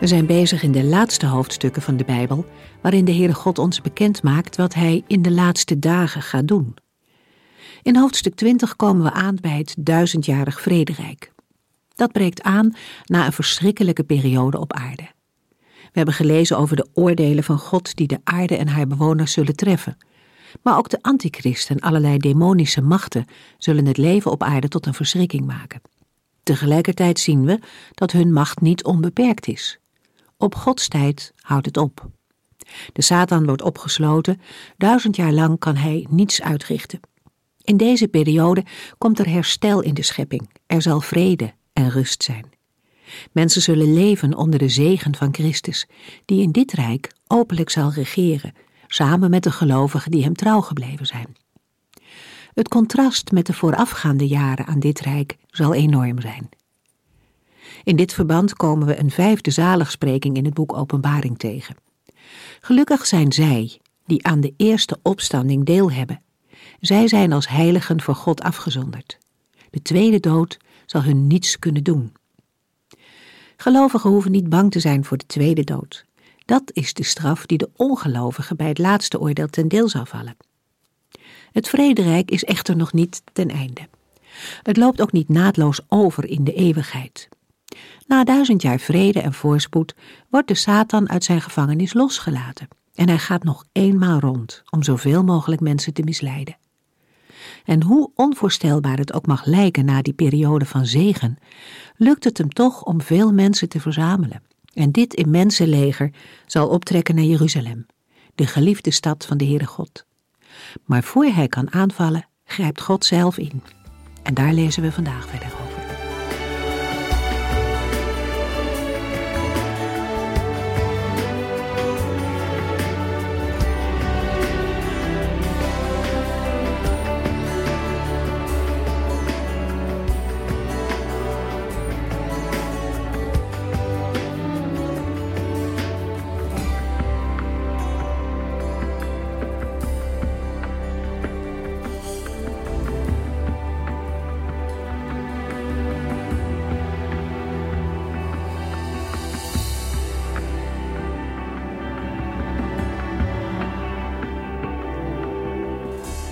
We zijn bezig in de laatste hoofdstukken van de Bijbel, waarin de Heere God ons bekend maakt wat Hij in de laatste dagen gaat doen. In hoofdstuk 20 komen we aan bij het duizendjarig vrederijk. Dat breekt aan na een verschrikkelijke periode op aarde. We hebben gelezen over de oordelen van God die de aarde en haar bewoners zullen treffen. Maar ook de antichrist en allerlei demonische machten zullen het leven op aarde tot een verschrikking maken. Tegelijkertijd zien we dat hun macht niet onbeperkt is. Op Gods tijd houdt het op. De Satan wordt opgesloten, duizend jaar lang kan hij niets uitrichten. In deze periode komt er herstel in de schepping, er zal vrede en rust zijn. Mensen zullen leven onder de zegen van Christus, die in dit rijk openlijk zal regeren, samen met de gelovigen die hem trouw gebleven zijn. Het contrast met de voorafgaande jaren aan dit rijk zal enorm zijn. In dit verband komen we een vijfde zaligspreking in het boek Openbaring tegen. Gelukkig zijn zij die aan de eerste opstanding deel hebben. Zij zijn als heiligen voor God afgezonderd. De tweede dood zal hun niets kunnen doen. Gelovigen hoeven niet bang te zijn voor de tweede dood. Dat is de straf die de ongelovigen bij het laatste oordeel ten deel zal vallen. Het vrederijk is echter nog niet ten einde. Het loopt ook niet naadloos over in de eeuwigheid. Na duizend jaar vrede en voorspoed wordt de Satan uit zijn gevangenis losgelaten en hij gaat nog eenmaal rond om zoveel mogelijk mensen te misleiden. En hoe onvoorstelbaar het ook mag lijken na die periode van zegen, lukt het hem toch om veel mensen te verzamelen. En dit immense leger zal optrekken naar Jeruzalem, de geliefde stad van de Heere God. Maar voor hij kan aanvallen, grijpt God zelf in. En daar lezen we vandaag verder over.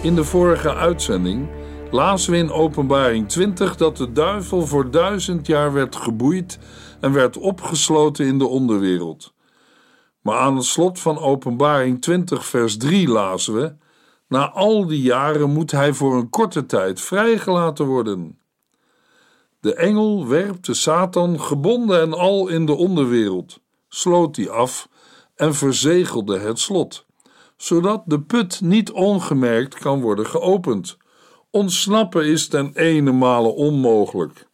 In de vorige uitzending lazen we in Openbaring 20 dat de duivel voor duizend jaar werd geboeid en werd opgesloten in de onderwereld. Maar aan het slot van Openbaring 20, vers 3 lazen we: Na al die jaren moet hij voor een korte tijd vrijgelaten worden. De engel werpt de Satan gebonden en al in de onderwereld, sloot die af en verzegelde het slot zodat de put niet ongemerkt kan worden geopend. Ontsnappen is ten ene male onmogelijk.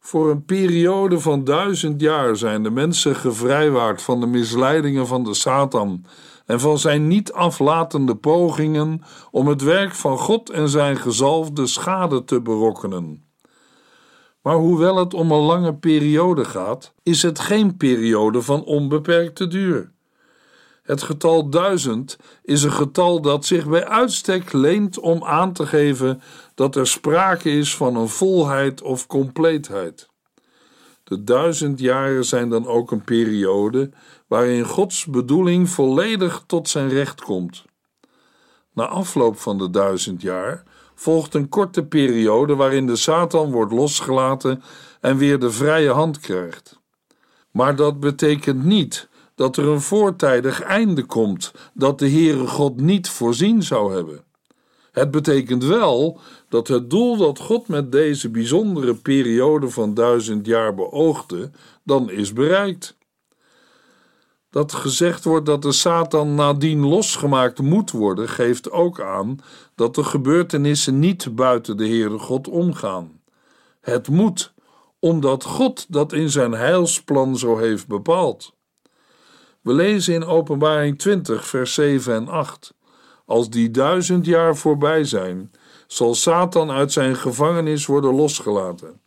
Voor een periode van duizend jaar zijn de mensen gevrijwaard van de misleidingen van de Satan en van zijn niet aflatende pogingen om het werk van God en zijn gezalfde schade te berokkenen. Maar hoewel het om een lange periode gaat, is het geen periode van onbeperkte duur. Het getal duizend is een getal dat zich bij uitstek leent om aan te geven dat er sprake is van een volheid of compleetheid. De duizend jaren zijn dan ook een periode waarin Gods bedoeling volledig tot zijn recht komt. Na afloop van de duizend jaar volgt een korte periode waarin de Satan wordt losgelaten en weer de vrije hand krijgt. Maar dat betekent niet dat er een voortijdig einde komt dat de Heere God niet voorzien zou hebben. Het betekent wel dat het doel dat God met deze bijzondere periode van duizend jaar beoogde, dan is bereikt. Dat gezegd wordt dat de Satan nadien losgemaakt moet worden, geeft ook aan dat de gebeurtenissen niet buiten de Heere God omgaan. Het moet, omdat God dat in zijn heilsplan zo heeft bepaald. We lezen in Openbaring 20, vers 7 en 8. Als die duizend jaar voorbij zijn, zal Satan uit zijn gevangenis worden losgelaten.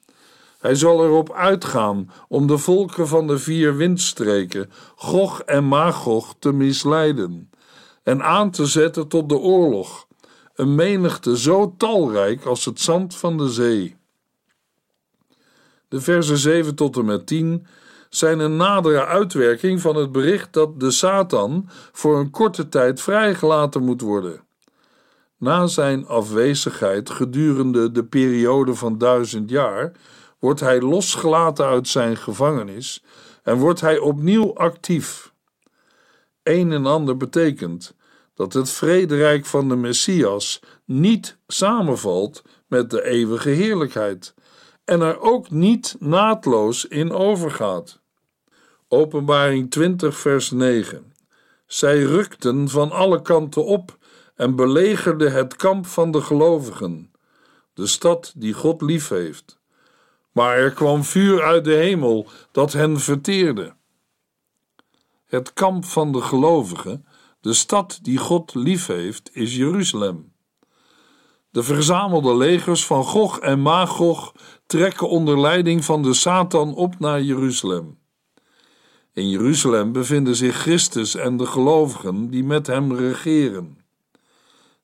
Hij zal erop uitgaan om de volken van de vier windstreken, Gog en Magog, te misleiden en aan te zetten tot de oorlog, een menigte zo talrijk als het zand van de zee. De versen 7 tot en met 10 zijn een nadere uitwerking van het bericht dat de Satan voor een korte tijd vrijgelaten moet worden. Na zijn afwezigheid gedurende de periode van duizend jaar wordt hij losgelaten uit zijn gevangenis en wordt hij opnieuw actief. Een en ander betekent dat het vrederijk van de Messias niet samenvalt met de eeuwige heerlijkheid en er ook niet naadloos in overgaat. Openbaring 20, vers 9. Zij rukten van alle kanten op en belegerden het kamp van de gelovigen, de stad die God lief heeft. Maar er kwam vuur uit de hemel dat hen verteerde. Het kamp van de gelovigen, de stad die God lief heeft, is Jeruzalem. De verzamelde legers van Gog en Magog trekken onder leiding van de Satan op naar Jeruzalem. In Jeruzalem bevinden zich Christus en de gelovigen die met hem regeren.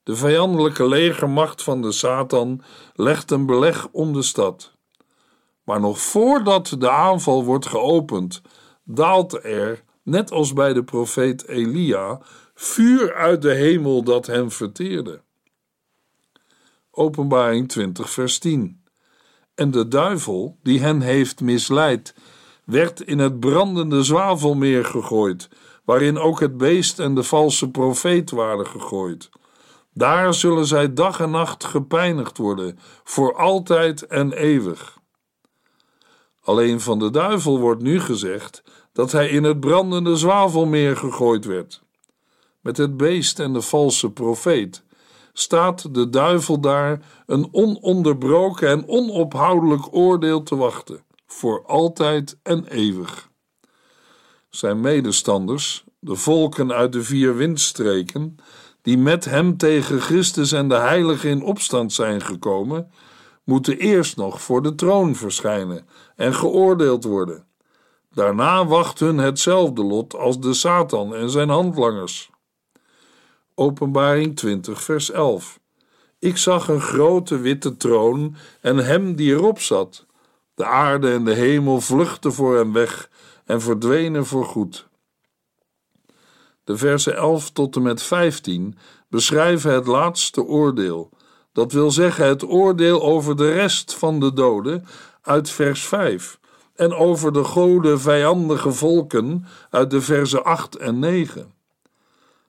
De vijandelijke legermacht van de Satan legt een beleg om de stad. Maar nog voordat de aanval wordt geopend, daalt er, net als bij de profeet Elia, vuur uit de hemel dat hen verteerde. Openbaring 20, vers 10. En de duivel, die hen heeft misleid, werd in het brandende zwavelmeer gegooid, waarin ook het beest en de valse profeet waren gegooid. Daar zullen zij dag en nacht gepijnigd worden, voor altijd en eeuwig. Alleen van de duivel wordt nu gezegd dat hij in het brandende zwavelmeer gegooid werd. Met het beest en de valse profeet staat de duivel daar een ononderbroken en onophoudelijk oordeel te wachten, voor altijd en eeuwig. Zijn medestanders, de volken uit de vier windstreken, die met hem tegen Christus en de heiligen in opstand zijn gekomen, moeten eerst nog voor de troon verschijnen en geoordeeld worden. Daarna wacht hun hetzelfde lot als de Satan en zijn handlangers. Openbaring 20, vers 11. Ik zag een grote witte troon en hem die erop zat. De aarde en de hemel vluchtten voor hem weg en verdwenen voorgoed. De versen 11 tot en met 15 beschrijven het laatste oordeel, dat wil zeggen het oordeel over de rest van de doden uit vers 5 en over de goden vijandige volken uit de versen 8 en 9.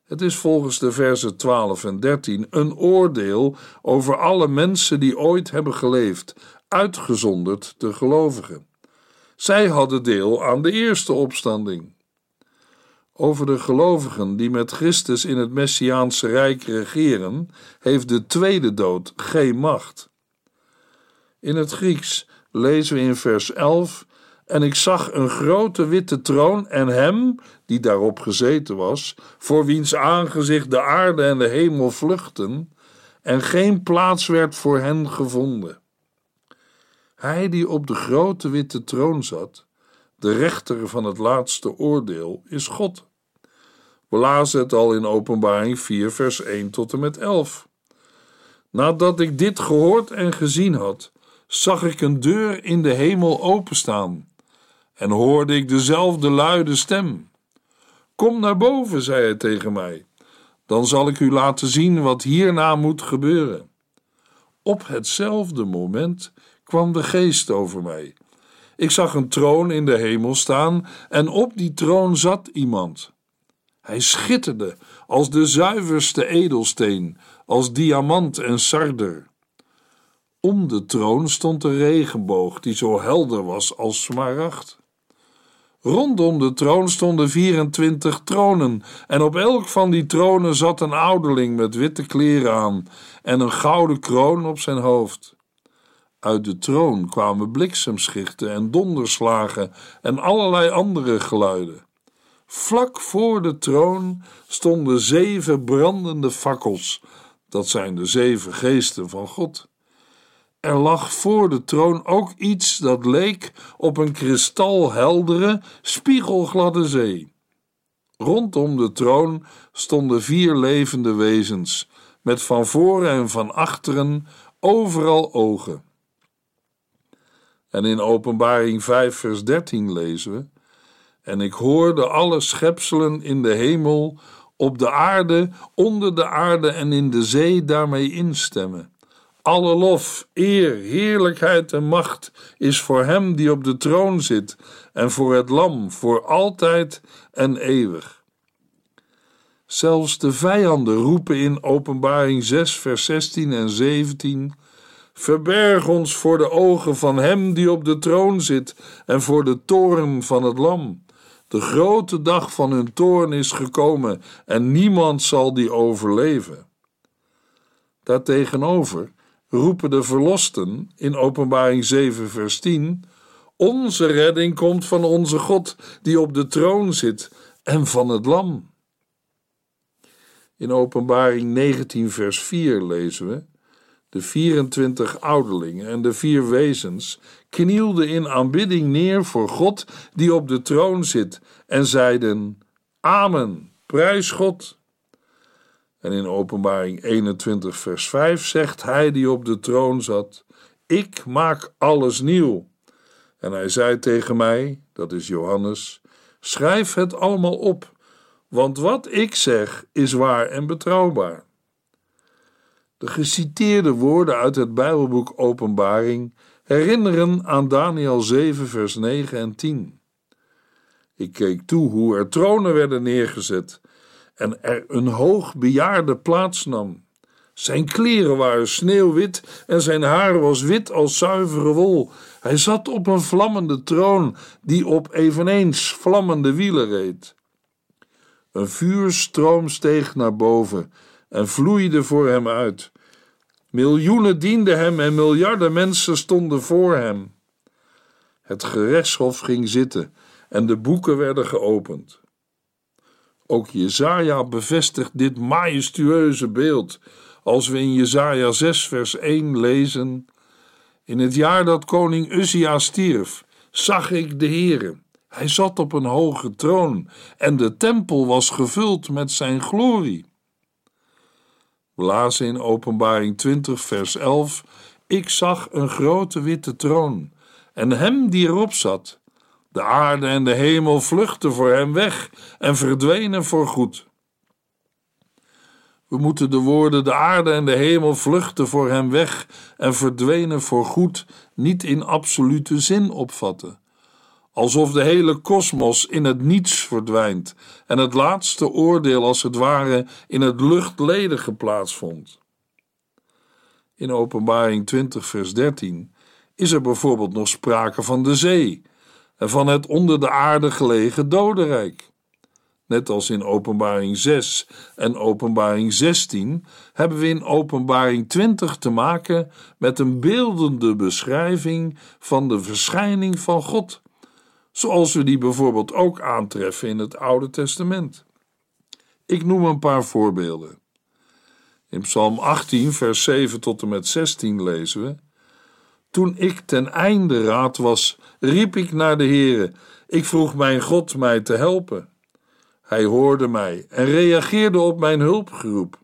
Het is volgens de versen 12 en 13 een oordeel over alle mensen die ooit hebben geleefd, uitgezonderd de gelovigen. Zij hadden deel aan de eerste opstanding. Over de gelovigen die met Christus in het Messiaanse Rijk regeren, heeft de tweede dood geen macht. In het Grieks lezen we in vers 11: En ik zag een grote witte troon en hem die daarop gezeten was, voor wiens aangezicht de aarde en de hemel vluchten, en geen plaats werd voor hen gevonden. Hij die op de grote witte troon zat, de rechter van het laatste oordeel, is God. We lazen het al in Openbaring 4, vers 1 tot en met 11. Nadat ik dit gehoord en gezien had, zag ik een deur in de hemel openstaan en hoorde ik dezelfde luide stem. Kom naar boven, zei hij tegen mij. Dan zal ik u laten zien wat hierna moet gebeuren. Op hetzelfde moment kwam de geest over mij. Ik zag een troon in de hemel staan en op die troon zat iemand. Hij schitterde als de zuiverste edelsteen, als diamant en sarder. Om de troon stond een regenboog die zo helder was als smaragd. Rondom de troon stonden 24 tronen, en op elk van die tronen zat een ouderling met witte kleren aan en een gouden kroon op zijn hoofd. Uit de troon kwamen bliksemschichten en donderslagen en allerlei andere geluiden. Vlak voor de troon stonden zeven brandende fakkels. Dat zijn de zeven geesten van God. Er lag voor de troon ook iets dat leek op een kristalheldere, spiegelgladde zee. Rondom de troon stonden vier levende wezens, met van voren en van achteren overal ogen. En in Openbaring 5, vers 13 lezen we: En ik hoorde alle schepselen in de hemel, op de aarde, onder de aarde en in de zee daarmee instemmen. Alle lof, eer, heerlijkheid en macht is voor Hem die op de troon zit en voor het Lam, voor altijd en eeuwig. Zelfs de vijanden roepen in Openbaring 6, vers 16 en 17: Verberg ons voor de ogen van Hem die op de troon zit en voor de toorn van het Lam. De grote dag van hun toorn is gekomen en niemand zal die overleven. Daartegenover roepen de verlosten in Openbaring 7, vers 10: Onze redding komt van onze God die op de troon zit en van het Lam. In Openbaring 19, vers 4 lezen we: De 24 ouderlingen en de vier wezens knielden in aanbidding neer voor God die op de troon zit en zeiden: Amen, prijs God. En in Openbaring 21, vers 5 zegt hij die op de troon zat: Ik maak alles nieuw. En hij zei tegen mij, dat is Johannes: Schrijf het allemaal op, want wat ik zeg is waar en betrouwbaar. De geciteerde woorden uit het Bijbelboek Openbaring herinneren aan Daniel 7, vers 9 en 10. Ik keek toe hoe er tronen werden neergezet en er een hoog bejaarde plaats nam. Zijn kleren waren sneeuwwit en zijn haar was wit als zuivere wol. Hij zat op een vlammende troon die op eveneens vlammende wielen reed. Een vuurstroom steeg naar boven en vloeide voor hem uit. Miljoenen dienden hem en miljarden mensen stonden voor hem. Het gerechtshof ging zitten en de boeken werden geopend. Ook Jezaja bevestigt dit majestueuze beeld als we in Jezaja 6 vers 1 lezen In het jaar dat koning Uzia stierf, zag ik de Heere. Hij zat op een hoge troon en de tempel was gevuld met zijn glorie. We lazen in Openbaring 20 vers 11 Ik zag een grote witte troon en hem die erop zat de aarde en de hemel vluchtten voor hem weg en verdwenen voor goed. We moeten de woorden de aarde en de hemel vluchten voor hem weg en verdwenen voor goed niet in absolute zin opvatten. Alsof de hele kosmos in het niets verdwijnt en het laatste oordeel als het ware in het luchtledige plaatsvond. In Openbaring 20, vers 13 is er bijvoorbeeld nog sprake van de zee en van het onder de aarde gelegen dodenrijk. Net als in Openbaring 6 en Openbaring 16 hebben we in Openbaring 20 te maken met een beeldende beschrijving van de verschijning van God, zoals we die bijvoorbeeld ook aantreffen in het Oude Testament. Ik noem een paar voorbeelden. In Psalm 18, vers 7 tot en met 16 lezen we: Toen ik ten einde raad was riep ik naar de Heere. Ik vroeg mijn God mij te helpen. Hij hoorde mij en reageerde op mijn hulpgeroep.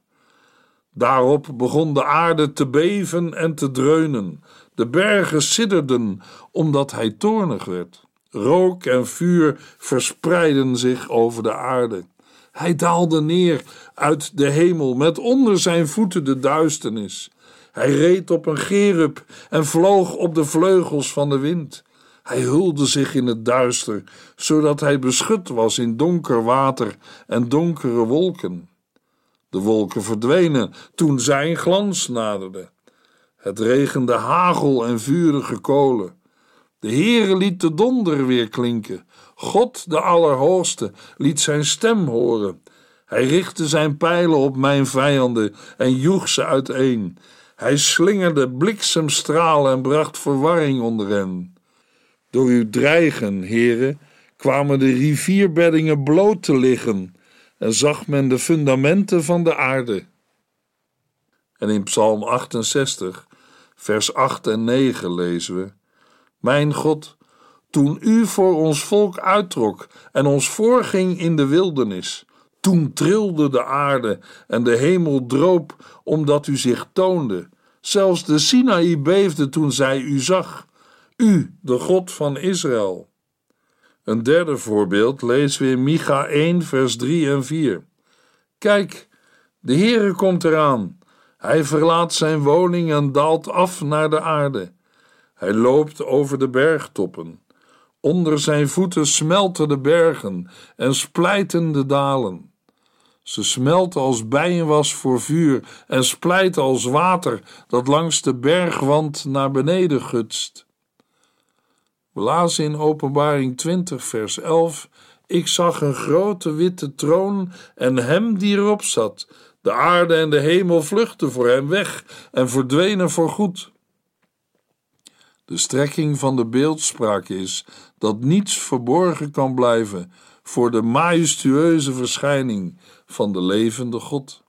Daarop begon de aarde te beven en te dreunen. De bergen sidderden omdat hij toornig werd. Rook en vuur verspreidden zich over de aarde. Hij daalde neer uit de hemel met onder zijn voeten de duisternis. Hij reed op een gerub en vloog op de vleugels van de wind. Hij hulde zich in het duister, zodat hij beschut was in donker water en donkere wolken. De wolken verdwenen toen zijn glans naderde. Het regende hagel en vurige kolen. De Heere liet de donder weer klinken. God, de Allerhoogste, liet zijn stem horen. Hij richtte zijn pijlen op mijn vijanden en joeg ze uiteen. Hij slingerde bliksemstralen en bracht verwarring onder hen. Door uw dreigen, heren, kwamen de rivierbeddingen bloot te liggen en zag men de fundamenten van de aarde. En in Psalm 68, vers 8 en 9 lezen we: Mijn God, toen u voor ons volk uittrok en ons voorging in de wildernis, toen trilde de aarde en de hemel droop, omdat u zich toonde. Zelfs de Sinaï beefde toen zij u zag. U, de God van Israël. Een derde voorbeeld lezen we in Micha 1, vers 3 en 4. Kijk, de Heere komt eraan. Hij verlaat zijn woning en daalt af naar de aarde. Hij loopt over de bergtoppen. Onder zijn voeten smelten de bergen en splijten de dalen. Ze smelten als bijenwas voor vuur en splijten als water dat langs de bergwand naar beneden gutst. We lazen in Openbaring 20, vers 11: Ik zag een grote witte troon en hem die erop zat. De aarde en de hemel vluchtten voor hem weg en verdwenen voorgoed. De strekking van de beeldspraak is dat niets verborgen kan blijven voor de majestueuze verschijning van de levende God.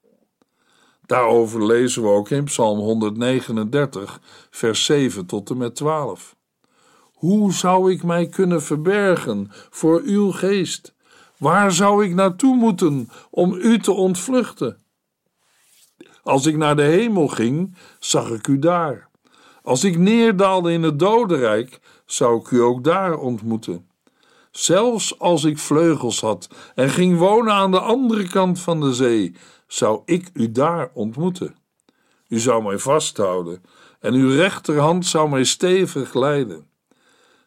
Daarover lezen we ook in Psalm 139, vers 7 tot en met 12. Hoe zou ik mij kunnen verbergen voor uw geest? Waar zou ik naartoe moeten om u te ontvluchten? Als ik naar de hemel ging, zag ik u daar. Als ik neerdaalde in het dodenrijk, zou ik u ook daar ontmoeten. Zelfs als ik vleugels had en ging wonen aan de andere kant van de zee, zou ik u daar ontmoeten. U zou mij vasthouden en uw rechterhand zou mij stevig leiden.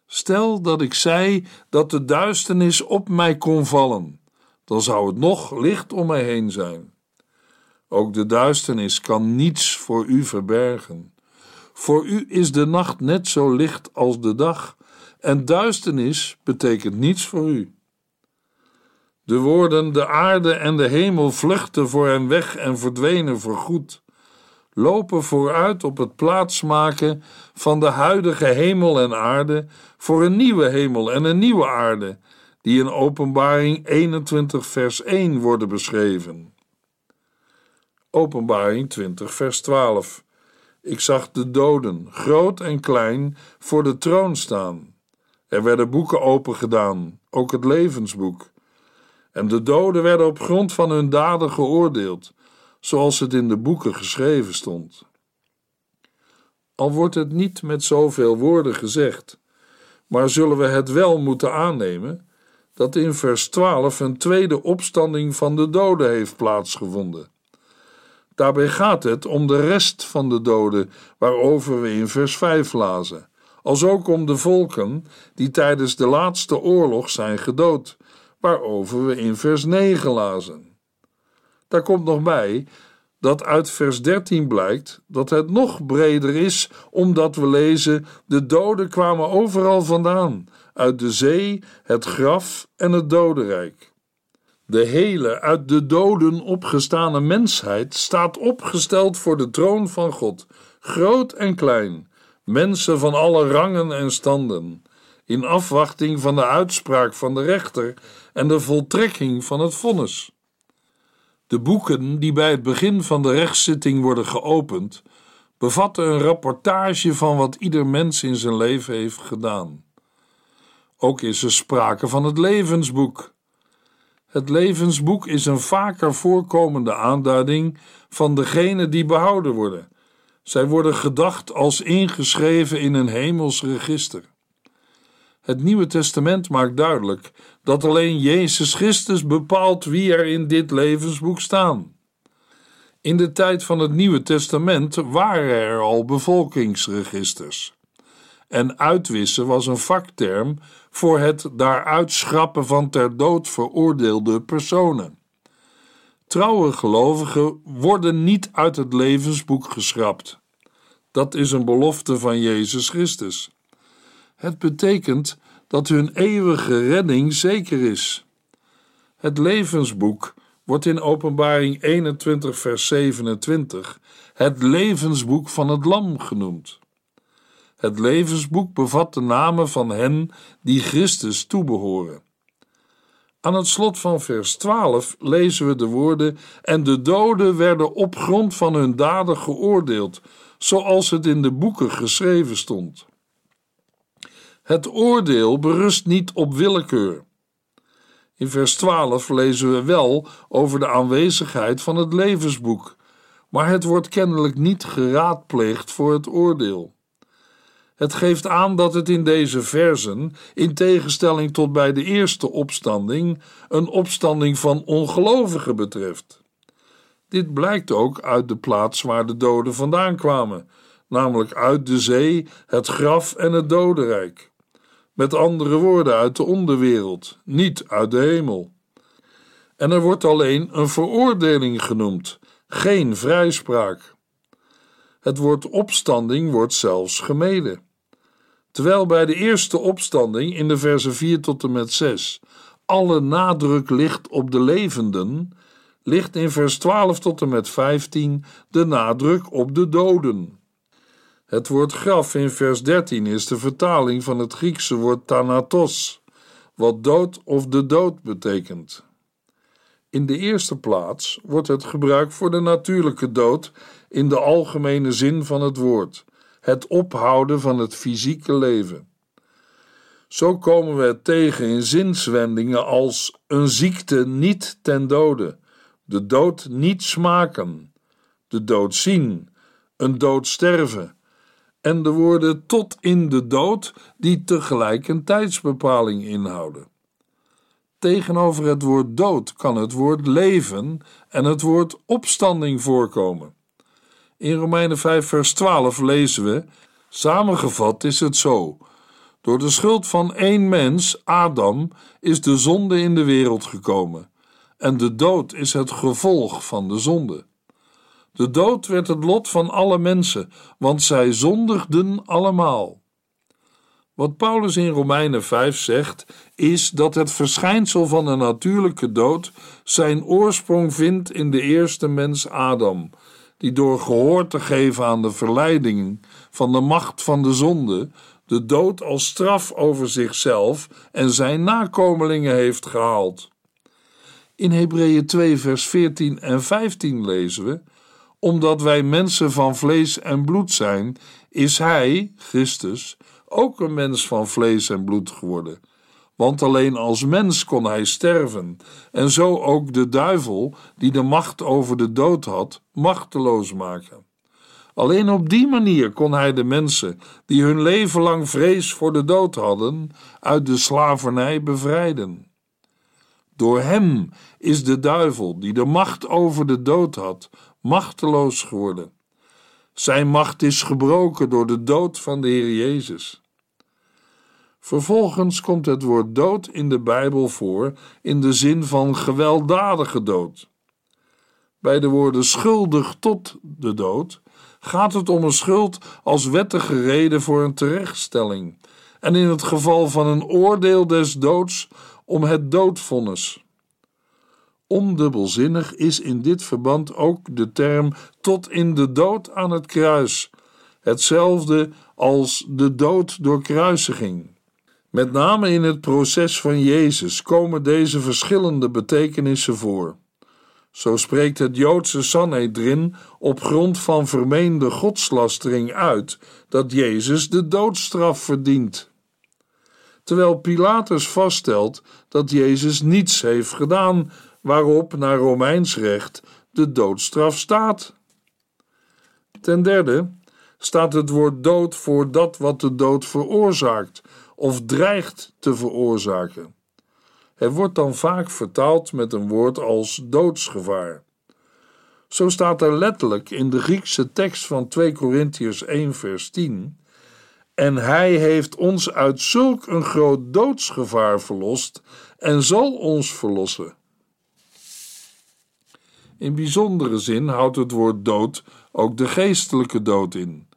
Stel dat ik zei dat de duisternis op mij kon vallen, dan zou het nog licht om mij heen zijn. Ook de duisternis kan niets voor u verbergen. Voor u is de nacht net zo licht als de dag, en duisternis betekent niets voor u. De woorden de aarde en de hemel vluchten voor hem weg en verdwenen voorgoed, lopen vooruit op het plaatsmaken van de huidige hemel en aarde voor een nieuwe hemel en een nieuwe aarde, die in Openbaring 21 vers 1 worden beschreven. Openbaring 20 vers 12 ik zag de doden, groot en klein, voor de troon staan. Er werden boeken opengedaan, ook het levensboek. En de doden werden op grond van hun daden geoordeeld, zoals het in de boeken geschreven stond. Al wordt het niet met zoveel woorden gezegd, maar zullen we het wel moeten aannemen dat in vers 12 een tweede opstanding van de doden heeft plaatsgevonden. Daarbij gaat het om de rest van de doden, waarover we in vers 5 lazen, als ook om de volken die tijdens de laatste oorlog zijn gedood, waarover we in vers 9 lazen. Daar komt nog bij dat uit vers 13 blijkt dat het nog breder is, omdat we lezen: de doden kwamen overal vandaan, uit de zee, het graf en het dodenrijk. De hele uit de doden opgestane mensheid staat opgesteld voor de troon van God, groot en klein, mensen van alle rangen en standen, in afwachting van de uitspraak van de rechter en de voltrekking van het vonnis. De boeken die bij het begin van de rechtszitting worden geopend, bevatten een rapportage van wat ieder mens in zijn leven heeft gedaan. Ook is er sprake van het levensboek het levensboek is een vaker voorkomende aanduiding van degenen die behouden worden. Zij worden gedacht als ingeschreven in een hemels register. Het Nieuwe Testament maakt duidelijk dat alleen Jezus Christus bepaalt wie er in dit levensboek staan. In de tijd van het Nieuwe Testament waren er al bevolkingsregisters. En uitwissen was een vakterm voor het daaruit schrappen van ter dood veroordeelde personen. Trouwe gelovigen worden niet uit het levensboek geschrapt. Dat is een belofte van Jezus Christus. Het betekent dat hun eeuwige redding zeker is. Het levensboek wordt in Openbaring 21, vers 27 het levensboek van het Lam genoemd. Het levensboek bevat de namen van hen die Christus toebehoren. Aan het slot van vers 12 lezen we de woorden: En de doden werden op grond van hun daden geoordeeld, zoals het in de boeken geschreven stond. Het oordeel berust niet op willekeur. In vers 12 lezen we wel over de aanwezigheid van het levensboek, maar het wordt kennelijk niet geraadpleegd voor het oordeel. Het geeft aan dat het in deze versen, in tegenstelling tot bij de eerste opstanding, een opstanding van ongelovigen betreft. Dit blijkt ook uit de plaats waar de doden vandaan kwamen, namelijk uit de zee, het graf en het dodenrijk. Met andere woorden, uit de onderwereld, niet uit de hemel. En er wordt alleen een veroordeling genoemd, geen vrijspraak. Het woord opstanding wordt zelfs gemeden. Terwijl bij de eerste opstanding in de versen 4 tot en met 6 alle nadruk ligt op de levenden, ligt in vers 12 tot en met 15 de nadruk op de doden. Het woord graf in vers 13 is de vertaling van het Griekse woord thanatos, wat dood of de dood betekent. In de eerste plaats wordt het gebruikt voor de natuurlijke dood in de algemene zin van het woord, het ophouden van het fysieke leven. Zo komen we het tegen in zinswendingen als een ziekte niet ten dode, de dood niet smaken, de dood zien, een dood sterven en de woorden tot in de dood die tegelijk een tijdsbepaling inhouden. Tegenover het woord dood kan het woord leven en het woord opstanding voorkomen. In Romeinen 5, vers 12 lezen we: Samengevat is het zo. Door de schuld van één mens, Adam, is de zonde in de wereld gekomen. En de dood is het gevolg van de zonde. De dood werd het lot van alle mensen, want zij zondigden allemaal. Wat Paulus in Romeinen 5 zegt, is dat het verschijnsel van een natuurlijke dood zijn oorsprong vindt in de eerste mens Adam, die door gehoor te geven aan de verleiding van de macht van de zonde, de dood als straf over zichzelf en zijn nakomelingen heeft gehaald. In Hebreeën 2, vers 14 en 15 lezen we: Omdat wij mensen van vlees en bloed zijn, is Hij, Christus, ook een mens van vlees en bloed geworden. Want alleen als mens kon hij sterven, en zo ook de duivel, die de macht over de dood had, machteloos maken. Alleen op die manier kon hij de mensen, die hun leven lang vrees voor de dood hadden, uit de slavernij bevrijden. Door hem is de duivel, die de macht over de dood had, machteloos geworden. Zijn macht is gebroken door de dood van de Heer Jezus. Vervolgens komt het woord dood in de Bijbel voor in de zin van gewelddadige dood. Bij de woorden schuldig tot de dood gaat het om een schuld als wettige reden voor een terechtstelling, en in het geval van een oordeel des doods om het doodvonnis. Ondubbelzinnig is in dit verband ook de term tot in de dood aan het kruis, hetzelfde als de dood door kruisiging. Met name in het proces van Jezus komen deze verschillende betekenissen voor. Zo spreekt het Joodse Sanhedrin op grond van vermeende godslastering uit dat Jezus de doodstraf verdient. Terwijl Pilatus vaststelt dat Jezus niets heeft gedaan waarop naar Romeins recht de doodstraf staat. Ten derde staat het woord dood voor dat wat de dood veroorzaakt of dreigt te veroorzaken. Het wordt dan vaak vertaald met een woord als doodsgevaar. Zo staat er letterlijk in de Griekse tekst van 2 Korintiërs 1 vers 10 en hij heeft ons uit zulk een groot doodsgevaar verlost en zal ons verlossen. In bijzondere zin houdt het woord dood ook de geestelijke dood in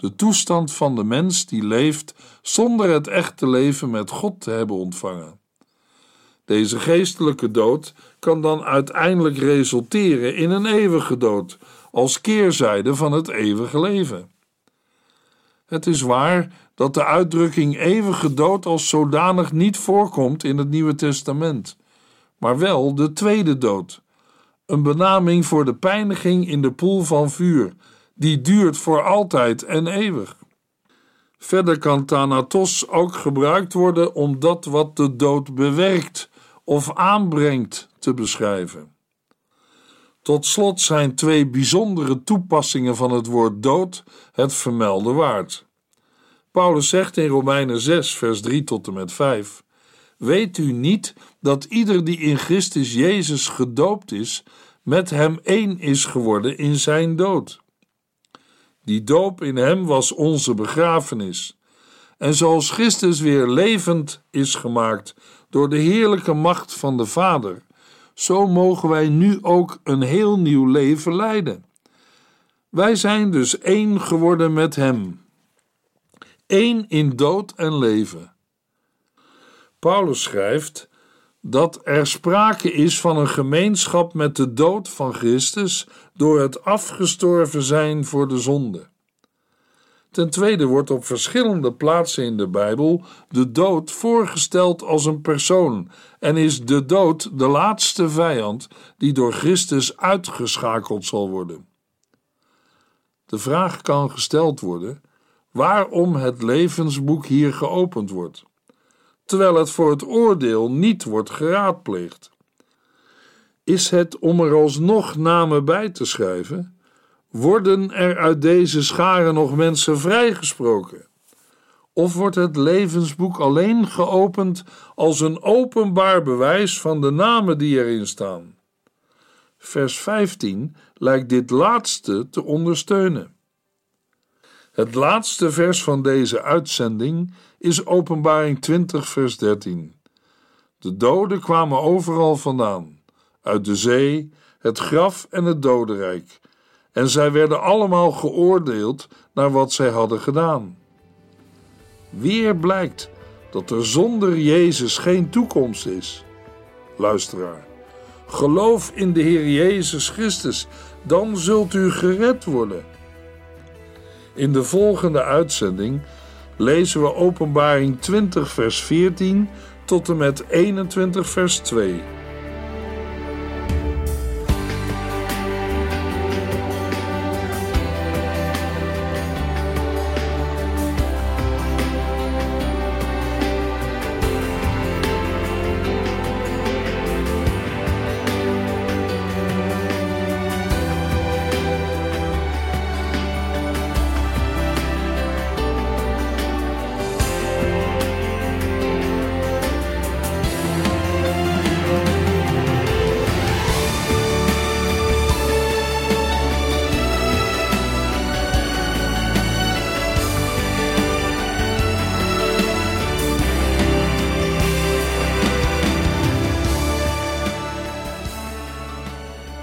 de toestand van de mens die leeft zonder het echte leven met God te hebben ontvangen. Deze geestelijke dood kan dan uiteindelijk resulteren in een eeuwige dood, als keerzijde van het eeuwige leven. Het is waar dat de uitdrukking eeuwige dood als zodanig niet voorkomt in het Nieuwe Testament, maar wel de tweede dood. Een benaming voor de pijniging in de poel van vuur, die duurt voor altijd en eeuwig. Verder kan thanatos ook gebruikt worden om dat wat de dood bewerkt of aanbrengt te beschrijven. Tot slot zijn twee bijzondere toepassingen van het woord dood het vermelde waard. Paulus zegt in Romeinen 6, vers 3 tot en met 5: Weet u niet dat ieder die in Christus Jezus gedoopt is, met hem één is geworden in zijn dood? Die doop in hem was onze begrafenis. En zoals Christus weer levend is gemaakt door de heerlijke macht van de Vader, zo mogen wij nu ook een heel nieuw leven leiden. Wij zijn dus één geworden met Hem. Eén in dood en leven. Paulus schrijft dat er sprake is van een gemeenschap met de dood van Christus door het afgestorven zijn voor de zonde. Ten tweede wordt op verschillende plaatsen in de Bijbel de dood voorgesteld als een persoon en is de dood de laatste vijand die door Christus uitgeschakeld zal worden. De vraag kan gesteld worden waarom het levensboek hier geopend wordt, terwijl het voor het oordeel niet wordt geraadpleegd. Is het om er alsnog namen bij te schrijven? Worden er uit deze scharen nog mensen vrijgesproken? Of wordt het levensboek alleen geopend als een openbaar bewijs van de namen die erin staan? Vers 15 lijkt dit laatste te ondersteunen. Het laatste vers van deze uitzending is Openbaring 20, vers 13. De doden kwamen overal vandaan, uit de zee, het graf en het dodenrijk en zij werden allemaal geoordeeld naar wat zij hadden gedaan. Weer blijkt dat er zonder Jezus geen toekomst is. Luisteraar, geloof in de Heer Jezus Christus, dan zult u gered worden. In de volgende uitzending lezen we Openbaring 20, vers 14 tot en met 21, vers 2.